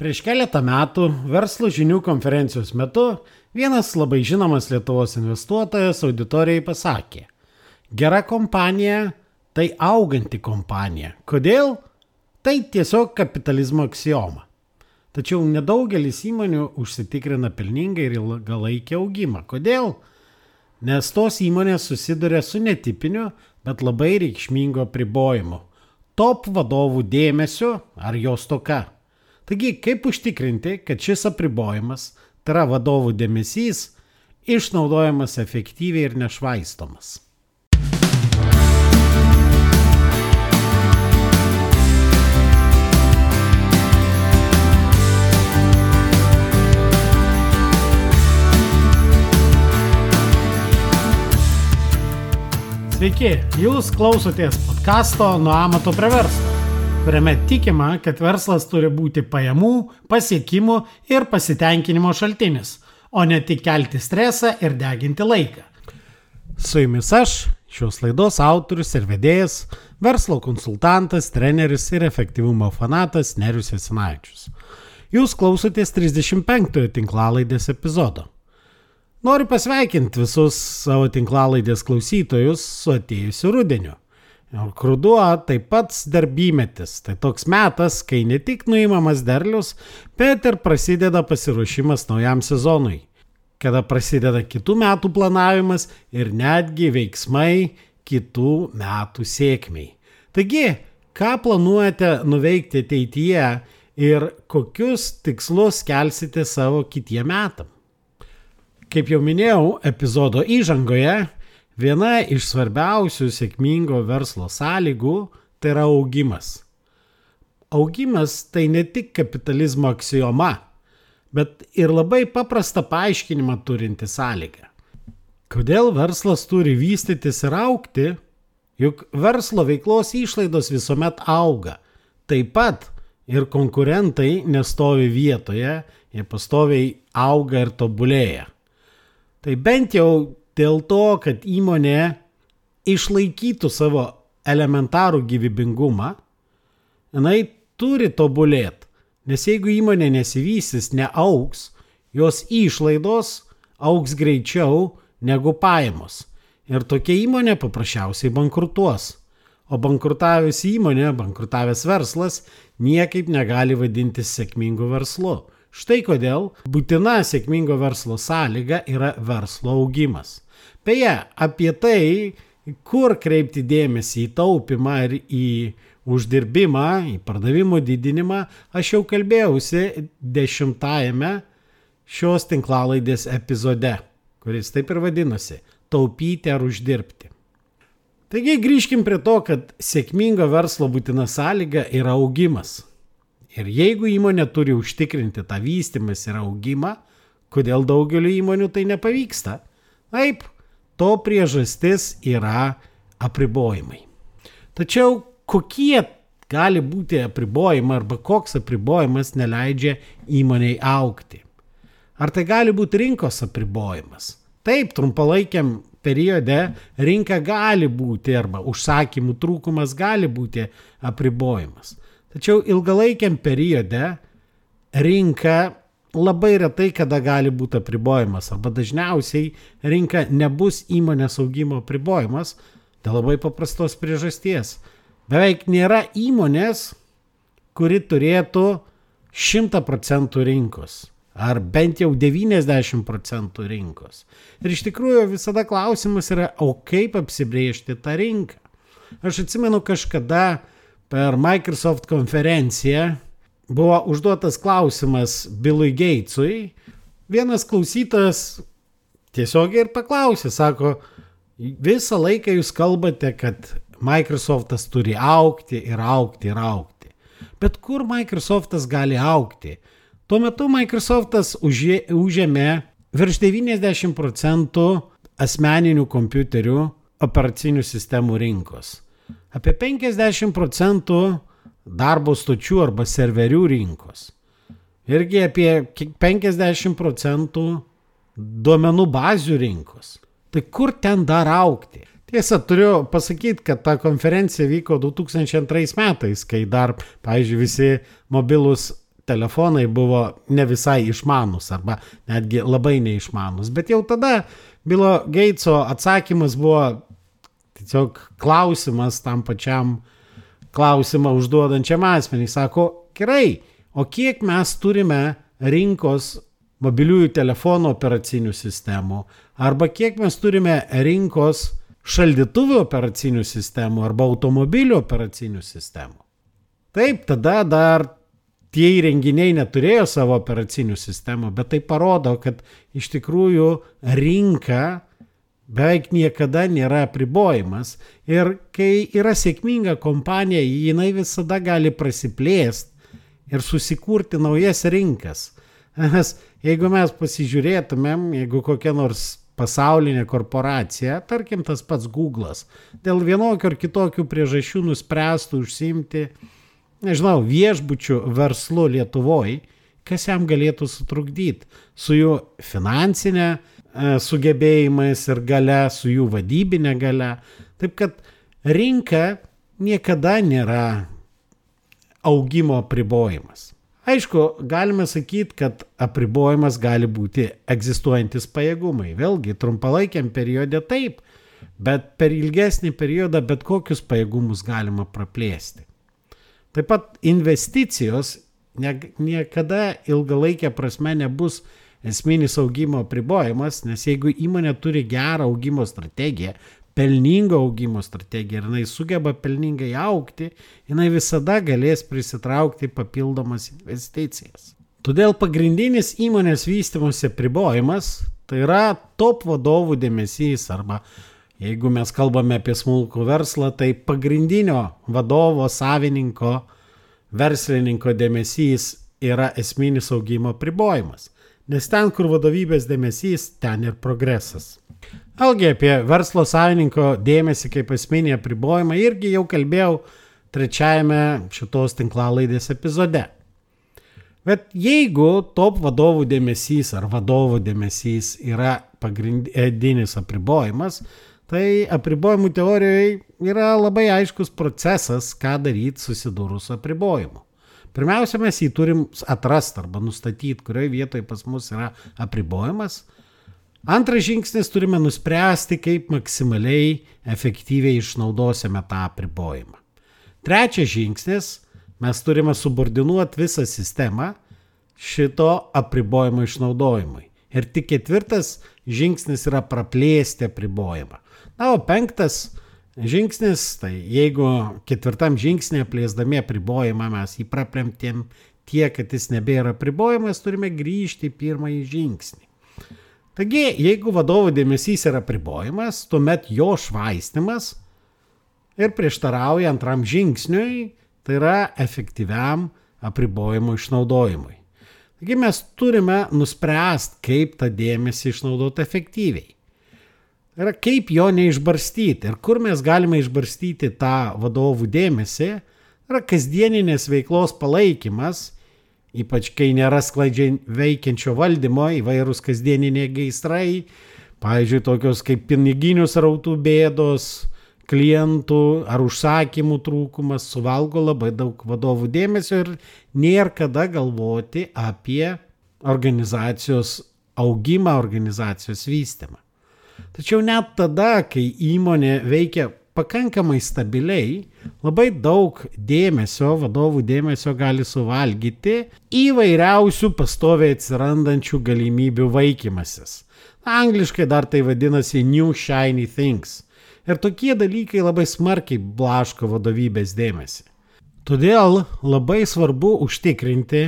Prieš keletą metų verslo žinių konferencijos metu vienas labai žinomas Lietuvos investuotojas auditorijai pasakė, gera kompanija tai auganti kompanija. Kodėl? Tai tiesiog kapitalizmo aksioma. Tačiau nedaugelis įmonių užsitikrina pelningą ir ilgalaikį augimą. Kodėl? Nes tos įmonės susiduria su netipiniu, bet labai reikšmingo pribojimu. Top vadovų dėmesio ar jos toka. Taigi, kaip užtikrinti, kad šis apribojimas, tai yra vadovų dėmesys, išnaudojamas efektyviai ir nešvaistomas? Sveiki, jūs klausotės podkasto Nuo amato prie verslo kuriame tikima, kad verslas turi būti pajamų, pasiekimų ir pasitenkinimo šaltinis, o ne tik kelti stresą ir deginti laiką. Su jumis aš, šios laidos autorius ir vedėjas, verslo konsultantas, treneris ir efektyvumo fanatas Nerius Esinaičius. Jūs klausotės 35-ojo tinklalaidės epizodo. Noriu pasveikinti visus savo tinklalaidės klausytojus su atėjusiu rudeniu. Kruduo taip pat darbymetis. Tai toks metas, kai ne tik nuimamas derlius, bet ir prasideda pasiruošimas naujam sezonui. Kada prasideda kitų metų planavimas ir netgi veiksmai kitų metų sėkmiai. Taigi, ką planuojate nuveikti ateityje ir kokius tikslus kelsite savo kitiem metam? Kaip jau minėjau epizodo įžangoje, Viena iš svarbiausių sėkmingo verslo sąlygų tai yra augimas. Augimas tai ne tik kapitalizmo aksioma, bet ir labai paprastą paaiškinimą turinti sąlyga. Kodėl verslas turi vystytis ir aukti? Juk verslo veiklos išlaidos visuomet auga. Taip pat ir konkurentai nestovi vietoje, jie pastoviai auga ir tobulėja. Tai bent jau dėl to, kad įmonė išlaikytų savo elementarų gyvybingumą, jinai turi tobulėti. Nes jeigu įmonė nesivystys, neauks, jos išlaidos auks greičiau negu pajamos. Ir tokia įmonė paprasčiausiai bankrutuos. O bankrutavęs įmonė, bankrutavęs verslas niekaip negali vadintis sėkmingu verslu. Štai kodėl būtina sėkmingo verslo sąlyga yra verslo augimas. Beje, apie tai, kur kreipti dėmesį į taupimą ir į uždirbimą, į pardavimų didinimą, aš jau kalbėjausi dešimtajame šios tinklalaidės epizode, kuris taip ir vadinosi - taupyti ar uždirbti. Taigi grįžkim prie to, kad sėkmingo verslo būtina sąlyga yra augimas. Ir jeigu įmonė turi užtikrinti tą vystimas ir augimą, kodėl daugeliu įmonių tai nepavyksta? Taip, to priežastis yra apribojimai. Tačiau kokie gali būti apribojimai arba koks apribojimas neleidžia įmoniai aukti? Ar tai gali būti rinkos apribojimas? Taip, trumpalaikiam periode rinka gali būti arba užsakymų trūkumas gali būti apribojimas. Tačiau ilgalaikiam periode rinka labai retai kada gali būti apribojimas arba dažniausiai rinka nebus įmonės augimo apribojimas dėl labai paprastos priežasties. Beveik nėra įmonės, kuri turėtų 100 procentų rinkos ar bent jau 90 procentų rinkos. Ir iš tikrųjų visada klausimas yra, o kaip apsibriežti tą rinką. Aš atsimenu kažkada per Microsoft konferenciją buvo užduotas klausimas Bilui Gatesui. Vienas klausytas tiesiogiai ir paklausė, sako, visą laiką jūs kalbate, kad Microsoftas turi aukti ir aukti ir aukti. Bet kur Microsoftas gali aukti? Tuo metu Microsoftas užėmė virš 90 procentų asmeninių kompiuterių operacinių sistemų rinkos apie 50 procentų darbo stočių arba serverių rinkos. Irgi apie 50 procentų duomenų bazių rinkos. Tai kur ten dar aukti? Tiesa, turiu pasakyti, kad ta konferencija vyko 2002 metais, kai dar, pavyzdžiui, visi mobilus telefonai buvo ne visai išmanus arba netgi labai neišmanus. Bet jau tada Bilo Gateso atsakymas buvo tiesiog klausimas tam pačiam klausimą užduodančiam asmenį. Sako, gerai, o kiek mes turime rinkos mobiliųjų telefonų operacinių sistemų arba kiek mes turime rinkos šaldytuvių operacinių sistemų arba automobilių operacinių sistemų. Taip, tada dar tie įrenginiai neturėjo savo operacinių sistemų, bet tai parodo, kad iš tikrųjų rinka beveik niekada nėra apribojimas ir kai yra sėkminga kompanija, jinai visada gali prasiplėsti ir susikurti naujas rinkas. Nes jeigu mes pasižiūrėtumėm, jeigu kokia nors pasaulinė korporacija, tarkim tas pats Google'as, dėl vienokių ar kitokių priežasčių nuspręstų užsimti, nežinau, viešbučių verslu Lietuvoje, kas jam galėtų sutrukdyti su jų finansinė e, sugebėjimais ir gale, su jų vadybinė gale. Taip kad rinka niekada nėra augimo pribojimas. Aišku, galime sakyti, kad apribojimas gali būti egzistuojantis pajėgumai. Vėlgi, trumpalaikiam periode taip, bet per ilgesnį periodą bet kokius pajėgumus galima praplėsti. Taip pat investicijos niekada ilgalaikė prasme nebus esminis augimo apribojimas, nes jeigu įmonė turi gerą augimo strategiją, pelningo augimo strategija ir jinai sugeba pelningai aukti, jinai visada galės prisitraukti papildomas investicijas. Todėl pagrindinis įmonės vystimosi pribojimas tai yra top vadovų dėmesys arba jeigu mes kalbame apie smulkų verslą, tai pagrindinio vadovo, savininko, verslininko dėmesys yra esminis augimo pribojimas. Nes ten, kur vadovybės dėmesys, ten ir progresas. Vėlgi apie verslo savininko dėmesį kaip esminį apribojimą irgi jau kalbėjau trečiajame šitos tinklalaidės epizode. Bet jeigu top vadovų dėmesys ar vadovų dėmesys yra pagrindinis apribojimas, tai apribojimų teorijoje yra labai aiškus procesas, ką daryti susidūrus su apribojimu. Pirmiausia, mes jį turim atrasti arba nustatyti, kurioje vietoje pas mus yra apribojimas – Antras žingsnis turime nuspręsti, kaip maksimaliai efektyviai išnaudosime tą apribojimą. Trečias žingsnis mes turime subordinuoti visą sistemą šito apribojimo išnaudojimui. Ir tik ketvirtas žingsnis yra praplėsti apribojimą. Na, o penktas žingsnis, tai jeigu ketvirtam žingsnė plėsdami apribojimą mes jį praplėmtėm tiek, kad jis nebėra apribojimas, turime grįžti į pirmąjį žingsnį. Taigi, jeigu vadovo dėmesys yra pribojimas, tuomet jo švaistimas ir prieštarauja antram žingsniui, tai yra efektyviam apribojimo išnaudojimui. Taigi mes turime nuspręsti, kaip tą dėmesį išnaudoti efektyviai. Yra kaip jo neišbarstyti ir kur mes galime išbarstyti tą vadovų dėmesį, yra kasdieninės veiklos palaikymas Ypač kai nėra sklandžiai veikiančio valdymo, įvairūs kasdieniniai gaisrai, pavyzdžiui, tokios kaip piniginių srautų bėdos, klientų ar užsakymų trūkumas suvalgo labai daug vadovų dėmesio ir nėra kada galvoti apie organizacijos augimą, organizacijos vystymą. Tačiau net tada, kai įmonė veikia pakankamai stabiliai, labai daug dėmesio, vadovų dėmesio gali suvalgyti įvairiausių pastoviai atsirandančių galimybių vaikymasis. Angliškai dar tai vadinasi New Shiny Things. Ir tokie dalykai labai smarkiai blaško vadovybės dėmesį. Todėl labai svarbu užtikrinti,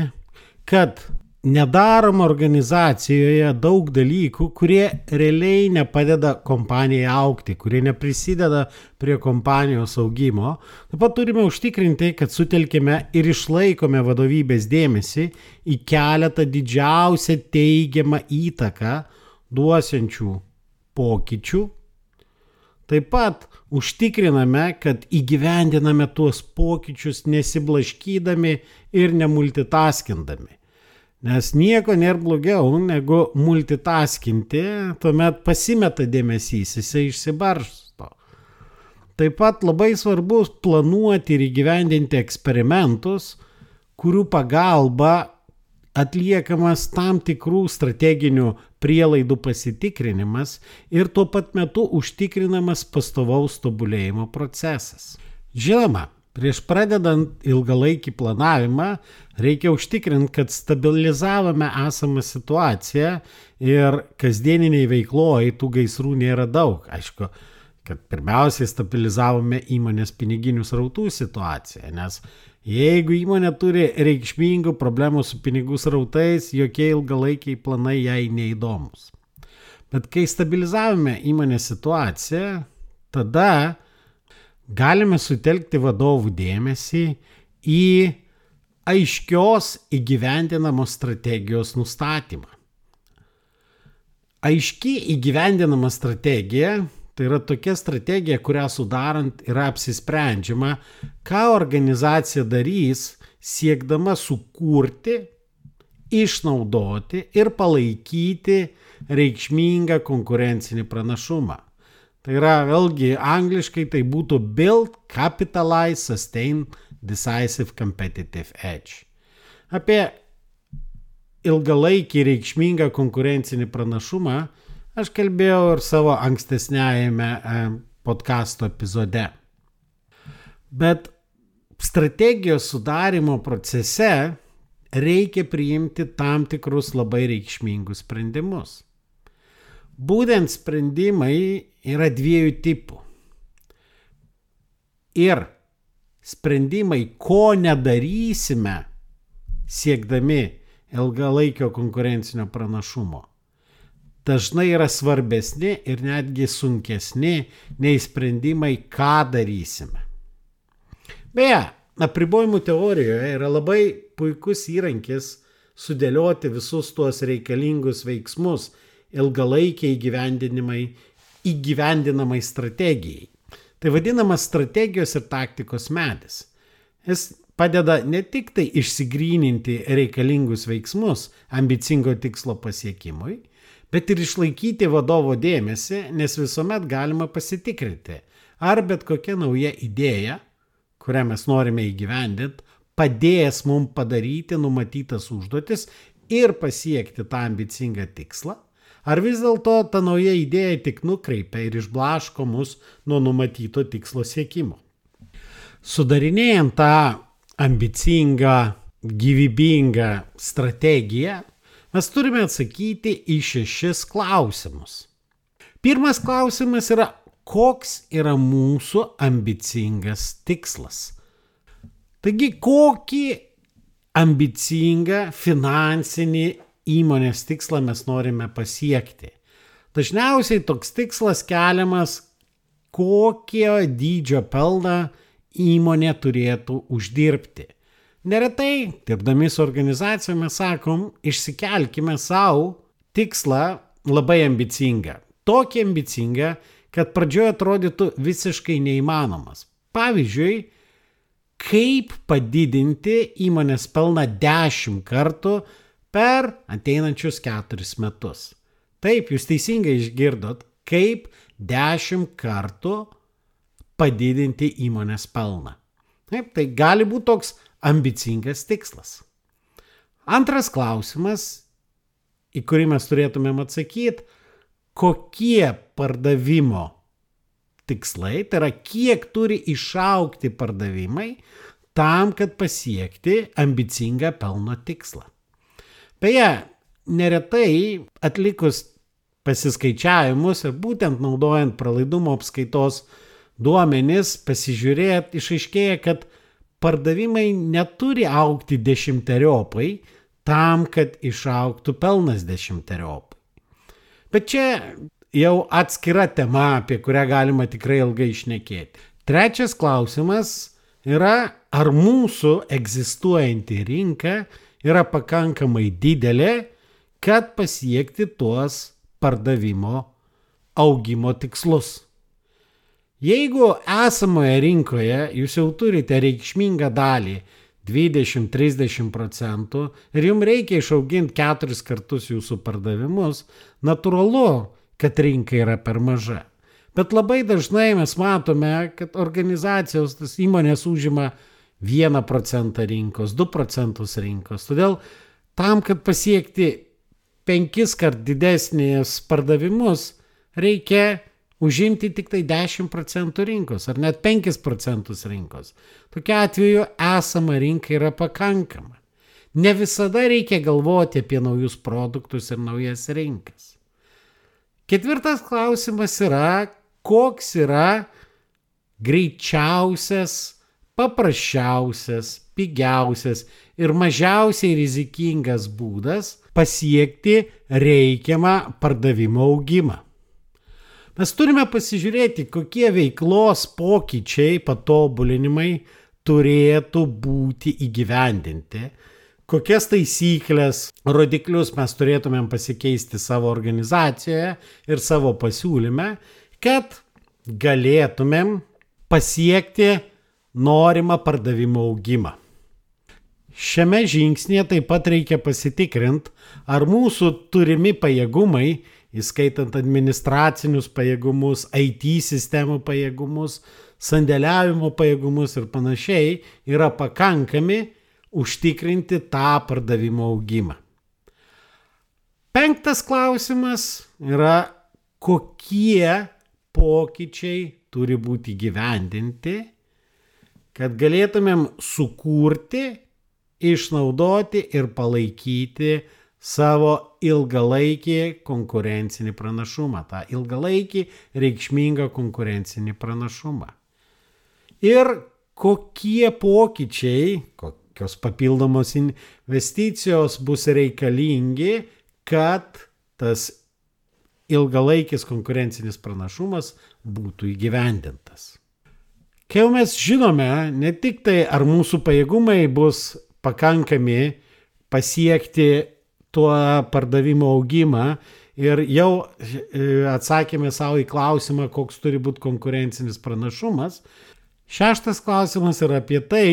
kad nedaroma organizacijoje daug dalykų, kurie realiai nepadeda kompanijai aukti, kurie neprisideda prie kompanijos augimo. Taip pat turime užtikrinti, kad sutelkime ir išlaikome vadovybės dėmesį į keletą didžiausią teigiamą įtaką duosiančių pokyčių. Taip pat užtikriname, kad įgyvendiname tuos pokyčius nesiblaškydami ir nemultitaskindami. Nes nieko nėra blogiau negu multitaskinti, tuomet pasimeta dėmesys, jisai išsibarsto. Taip pat labai svarbu planuoti ir įgyvendinti eksperimentus, kurių pagalba atliekamas tam tikrų strateginių prielaidų pasitikrinimas ir tuo pat metu užtikrinamas pastovaus tobulėjimo procesas. Žinoma, prieš pradedant ilgalaikį planavimą reikia užtikrinti, kad stabilizavome esamą situaciją ir kasdieniniai veikloje tų gaisrų nėra daug. Aišku, kad pirmiausiai stabilizavome įmonės piniginių srautų situaciją, nes Jeigu įmonė turi reikšmingų problemų su pinigų srautais, jokie ilgalaikiai planai jai neįdomus. Bet kai stabilizavome įmonės situaciją, tada galime sutelkti vadovų dėmesį į aiškios įgyvendinamos strategijos nustatymą. Aiški įgyvendinama strategija Tai yra tokia strategija, kurią sudarant yra apsisprendžiama, ką organizacija darys siekdama sukurti, išnaudoti ir palaikyti reikšmingą konkurencinį pranašumą. Tai yra vėlgi angliškai tai būtų build, capitalize, sustain, decisive competitive edge. Apie ilgalaikį reikšmingą konkurencinį pranašumą Aš kalbėjau ir savo ankstesnėjame e, podkasto epizode. Bet strategijos sudarimo procese reikia priimti tam tikrus labai reikšmingus sprendimus. Būtent sprendimai yra dviejų tipų. Ir sprendimai, ko nedarysime siekdami ilgalaikio konkurencinio pranašumo dažnai yra svarbesni ir netgi sunkesni nei sprendimai, ką darysime. Beje, apribojimų teorijoje yra labai puikus įrankis sudėlioti visus tuos reikalingus veiksmus ilgalaikiai įgyvendinimai, įgyvendinamai strategijai. Tai vadinamas strategijos ir taktikos medis. Jis padeda ne tik tai išsigryninti reikalingus veiksmus ambicingo tikslo pasiekimui, bet ir išlaikyti vadovo dėmesį, nes visuomet galima pasitikrinti, ar bet kokia nauja idėja, kurią mes norime įgyvendinti, padės mums padaryti numatytas užduotis ir pasiekti tą ambicingą tikslą, ar vis dėlto ta nauja idėja tik nukreipia ir išblaško mus nuo numatyto tikslo siekimo. Sudarinėjant tą ambicingą, gyvybingą strategiją, mes turime atsakyti į šešis klausimus. Pirmas klausimas yra, koks yra mūsų ambicingas tikslas. Taigi, kokį ambicingą finansinį įmonės tikslą mes norime pasiekti. Dažniausiai toks tikslas keliamas, kokio dydžio pelną įmonė turėtų uždirbti. Neretai, dirbdami su organizacijomis, sakom, išsikelkime savo tikslą labai ambicingą. Tokį ambicingą, kad pradžioje atrodytų visiškai neįmanomas. Pavyzdžiui, kaip padidinti įmonės pelną 10 kartų per ateinančius 4 metus. Taip, jūs teisingai išgirdot, kaip 10 kartų padidinti įmonės pelną. Taip, tai gali būti toks ambicingas tikslas. Antras klausimas, į kurį mes turėtumėm atsakyti, kokie pardavimo tikslai, tai yra kiek turi išaukti pardavimai tam, kad pasiekti ambicingą pelno tikslą. Beje, neretai atlikus pasiskaičiavimus ir būtent naudojant pralaidumo apskaitos duomenis, pasižiūrėt, išaiškėja, kad pardavimai neturi aukti dešimteriopai tam, kad išauktų pelnas dešimteriopai. Bet čia jau atskira tema, apie kurią galima tikrai ilgai išnekėti. Trečias klausimas yra, ar mūsų egzistuojanti rinka yra pakankamai didelė, kad pasiekti tuos pardavimo augimo tikslus. Jeigu esamoje rinkoje jūs jau turite reikšmingą dalį 20-30 procentų ir jums reikia išauginti keturis kartus jūsų pardavimus, natūralu, kad rinka yra per maža. Bet labai dažnai mes matome, kad organizacijos, tas įmonės užima 1 procentą rinkos, 2 procentus rinkos. Todėl tam, kad pasiekti penkis kart didesnės pardavimus, reikia užimti tik tai 10 procentų rinkos ar net 5 procentus rinkos. Tokiu atveju esama rinka yra pakankama. Ne visada reikia galvoti apie naujus produktus ir naujas rinkas. Ketvirtas klausimas yra, koks yra greičiausias, paprasčiausias, pigiausias ir mažiausiai rizikingas būdas pasiekti reikiamą pardavimo augimą. Mes turime pasižiūrėti, kokie veiklos pokyčiai, patobulinimai turėtų būti įgyvendinti, kokias taisyklės, rodiklius mes turėtumėm pasikeisti savo organizacijoje ir savo pasiūlyme, kad galėtumėm pasiekti norimą pardavimo augimą. Šiame žingsnėje taip pat reikia pasitikrinti, ar mūsų turimi pajėgumai, įskaitant administracinius pajėgumus, IT sistemų pajėgumus, sandėliavimo pajėgumus ir panašiai, yra pakankami užtikrinti tą pardavimo augimą. Penktas klausimas yra, kokie pokyčiai turi būti gyvendinti, kad galėtumėm sukurti išnaudoti ir palaikyti savo ilgalaikį konkurencinį pranašumą, tą ilgalaikį reikšmingą konkurencinį pranašumą. Ir kokie pokyčiai, kokios papildomos investicijos bus reikalingi, kad tas ilgalaikis konkurencinis pranašumas būtų įgyvendintas. Kai jau mes žinome ne tik tai, ar mūsų pajėgumai bus pakankami pasiekti tuo pardavimo augimą ir jau e, atsakėme savo į klausimą, koks turi būti konkurencinis pranašumas. Šeštas klausimas yra apie tai,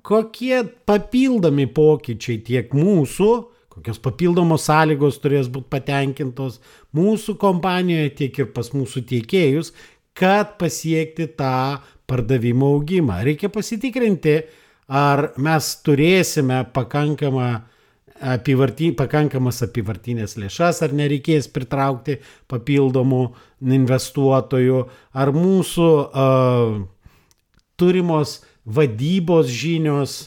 kokie papildomi pokyčiai tiek mūsų, kokios papildomos sąlygos turės būti patenkintos mūsų kompanijoje, tiek ir pas mūsų tiekėjus, kad pasiekti tą pardavimo augimą. Reikia pasitikrinti, ar mes turėsime pakankamą apivarty, pakankamas apivartinės lėšas, ar nereikės pritraukti papildomų investuotojų, ar mūsų uh, turimos vadybos žinios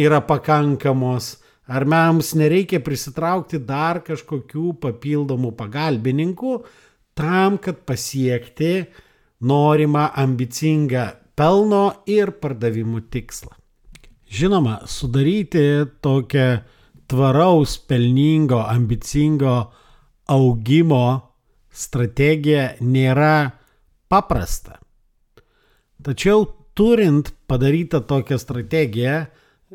yra pakankamos, ar mums nereikia prisitraukti dar kažkokių papildomų pagalbininkų tam, kad pasiekti norimą ambicingą pelno ir pardavimų tikslą. Žinoma, sudaryti tokią tvaraus, pelningo, ambicingo augimo strategiją nėra paprasta. Tačiau turint padarytą tokią strategiją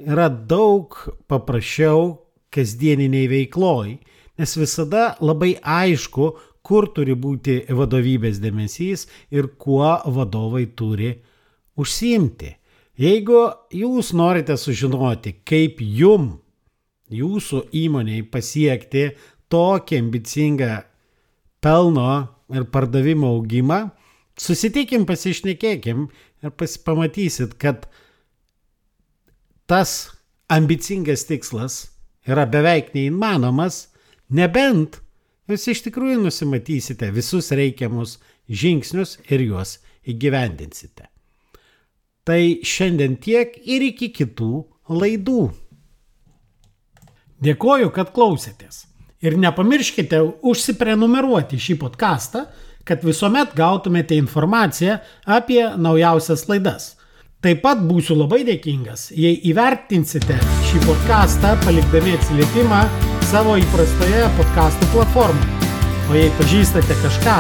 yra daug paprasčiau kasdieniniai veikloj, nes visada labai aišku, kur turi būti vadovybės dėmesys ir kuo vadovai turi užsiimti. Jeigu jūs norite sužinoti, kaip jum, jūsų įmoniai pasiekti tokį ambicingą pelno ir pardavimo augimą, susitikim, pasišnekėkim ir pamatysit, kad tas ambicingas tikslas yra beveik neįmanomas, nebent jūs iš tikrųjų nusimatysite visus reikiamus žingsnius ir juos įgyvendinsite. Tai šiandien tiek ir iki kitų laidų. Dėkoju, kad klausėtės. Ir nepamirškite užsiprenumeruoti šį podcastą, kad visuomet gautumėte informaciją apie naujausias laidas. Taip pat būsiu labai dėkingas, jei įvertinsite šį podcastą palikdami atsiliepimą savo įprastoje podcastų platformoje. O jei pažįstate kažką,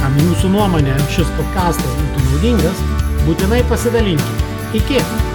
kam jūsų nuomonė šis podcastas būtų naudingas, būtinai pasidalinkite. Iki!